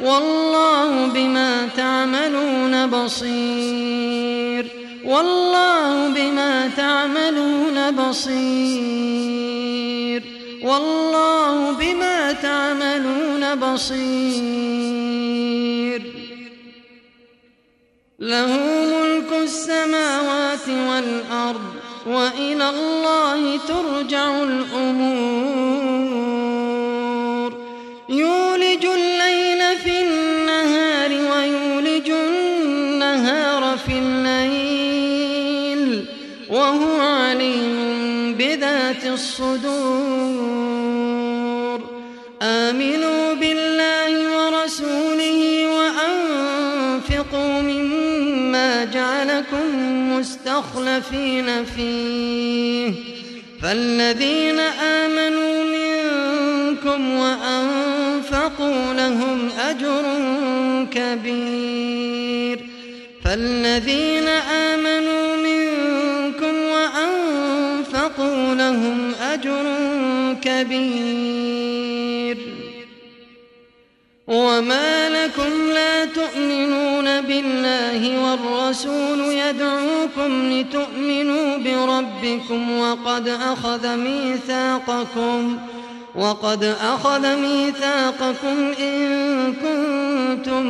والله بما تعملون بصير. والله بما تعملون بصير. والله بما تعملون بصير. له ملك السماوات والأرض وإلى الله ترجع الأمور. الصدور. آمنوا بالله ورسوله وأنفقوا مما جعلكم مستخلفين فيه. فالذين آمنوا منكم وأنفقوا لهم أجر كبير. فالذين آمنوا وأنفقوا لهم أجر كبير. وما لكم لا تؤمنون بالله والرسول يدعوكم لتؤمنوا بربكم وقد أخذ ميثاقكم وقد أخذ ميثاقكم إن كنتم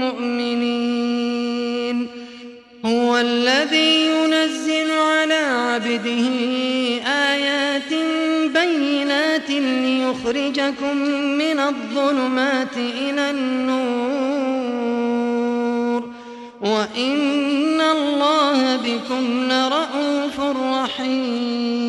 مؤمنين. هو الذي ينزل على عبده آيات بينات ليخرجكم من الظلمات إلى النور. وإن الله بكم لرءوف رحيم.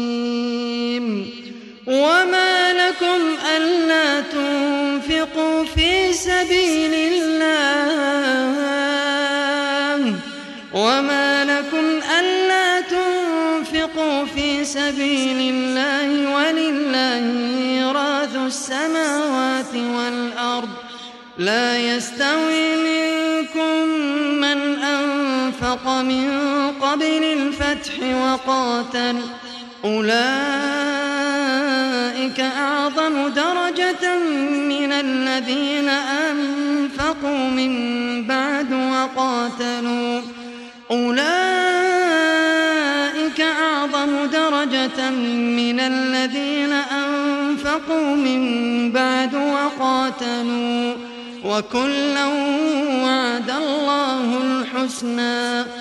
وقاتل. أولئك أعظم درجة من الذين أنفقوا من بعد وقاتلوا. أولئك أعظم درجة من الذين أنفقوا من بعد وقاتلوا. وكلا وعد الله الحسنى.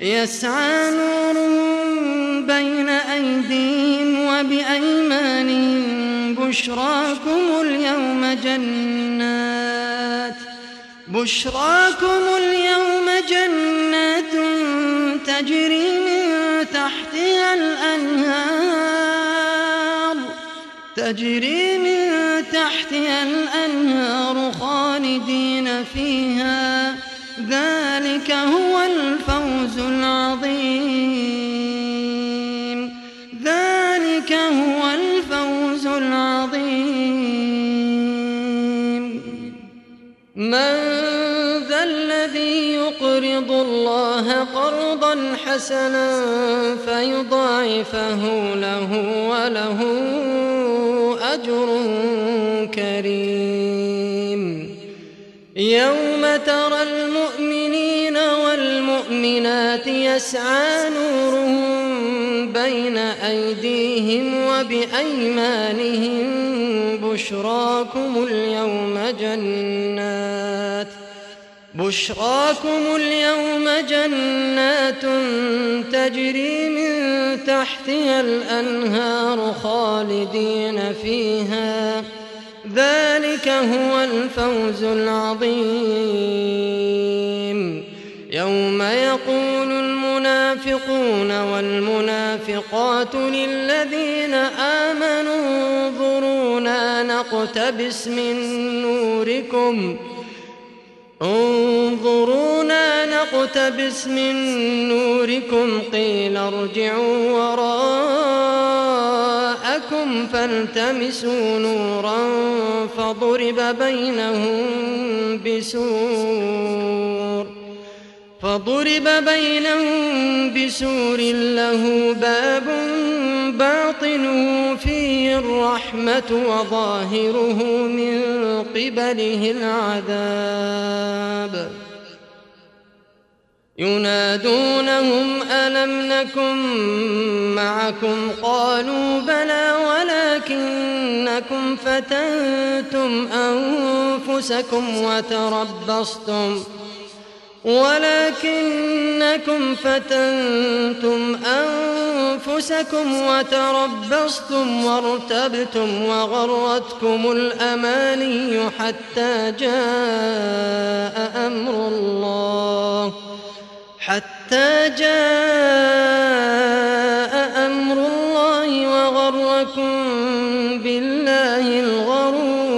يسعى نورهم بين أيديهم وبأيمانهم بشراكم اليوم جنات بشراكم اليوم جنات تجري من تحتها الأنهار تجري من تحتها الأنهار خالدين فيها ذلك هو الفوز العظيم. ذلك هو الفوز العظيم. من ذا الذي يقرض الله قرضا حسنا فيضاعفه له وله أجر كريم. يوم ترى المؤمنين والمؤمنات يسعى نورهم بين أيديهم وبأيمانهم بشراكم اليوم جنات بشراكم اليوم جنات تجري من تحتها الأنهار خالدين فيها ذلك هو الفوز العظيم يوم يقول المنافقون والمنافقات للذين آمنوا انظرونا نقتبس من نوركم. انظرونا نقتبس من نوركم. قيل ارجعوا وراءكم فالتمسوا نورا فضرب بينهم بسور فضرب بينهم بسور له باب باطنه فيه الرحمة وظاهره من قبله العذاب. ينادونهم ألم نكن معكم؟ قالوا بلى ولكنكم فتنتم أنفسكم وتربصتم. ولكنكم فتنتم أنفسكم وتربصتم وارتبتم وغرتكم الأماني حتى جاء أمر الله. حتى جاء أمر الله وغركم بالله الغرور.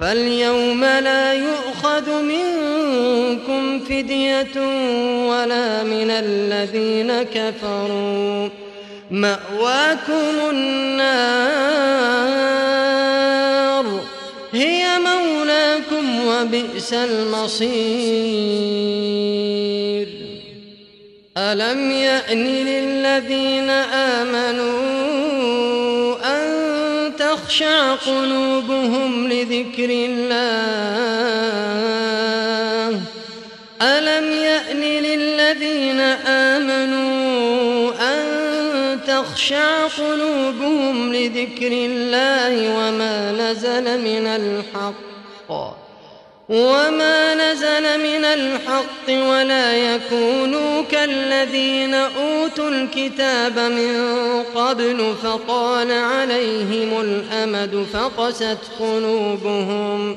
فاليوم لا يؤخذ منكم فدية ولا من الذين كفروا. مأواكم النار. هي مولاكم وبئس المصير. ألم يأن للذين آمنوا أن تخشع قلوبهم لذكر الله؟ ألم يأن للذين آمنوا أن تخشع قلوبهم لذكر الله وما نزل من الحق وما نزل من الحق ولا يكونوا كالذين أوتوا الكتاب من قبل فطال عليهم الأمد فقست قلوبهم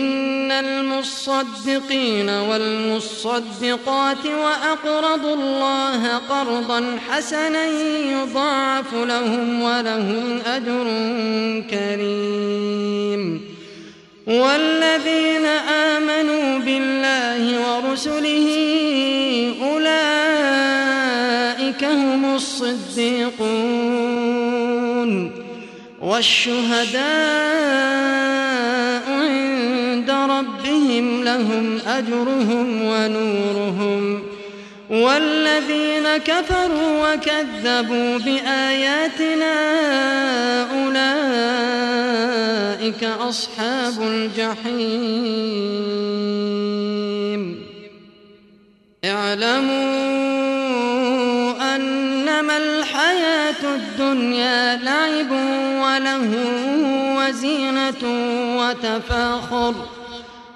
المصدقين والمصدقات وأقرضوا الله قرضا حسنا يضاعف لهم ولهم أجر كريم. والذين آمنوا بالله ورسله أولئك هم الصديقون والشهداء لهم أجرهم ونورهم والذين كفروا وكذبوا بآياتنا أولئك أصحاب الجحيم. اعلموا أنما الحياة الدنيا لعب وله وزينة وتفاخر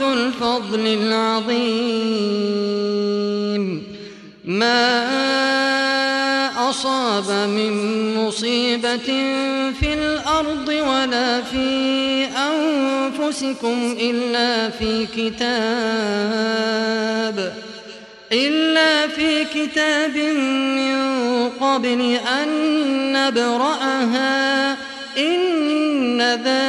ذو الفضل العظيم. ما أصاب من مصيبة في الأرض ولا في أنفسكم إلا في كتاب إلا في كتاب من قبل أن نبرأها. إن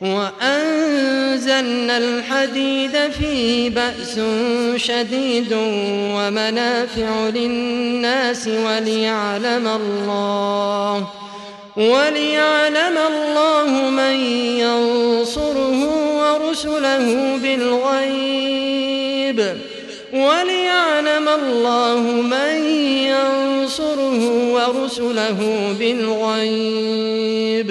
وأنزلنا الحديد فيه بأس شديد ومنافع للناس وليعلم الله وليعلم الله من ينصره ورسله بالغيب. وليعلم الله من ينصره ورسله بالغيب.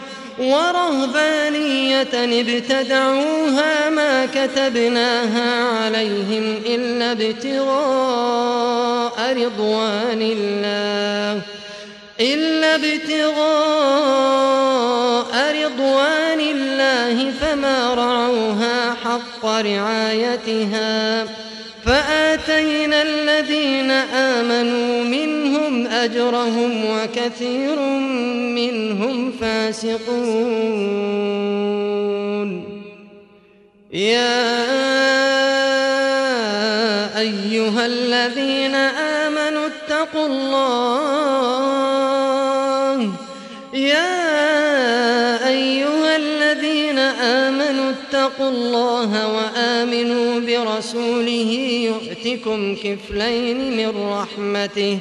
ورهبانية ابتدعوها ما كتبناها عليهم إلا ابتغاء رضوان الله. إلا ابتغاء رضوان الله فما رعوها حق رعايتها. فآتينا الذين آمنوا منهم أجرهم وكثير منهم فاسقون. يا أيها الذين آمنوا اتقوا الله. يا آمنوا اتقوا الله وآمنوا برسوله يؤتكم كفلين من رحمته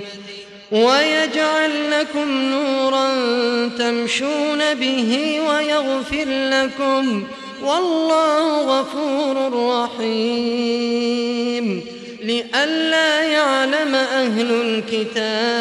ويجعل لكم نورا تمشون به ويغفر لكم والله غفور رحيم لئلا يعلم أهل الكتاب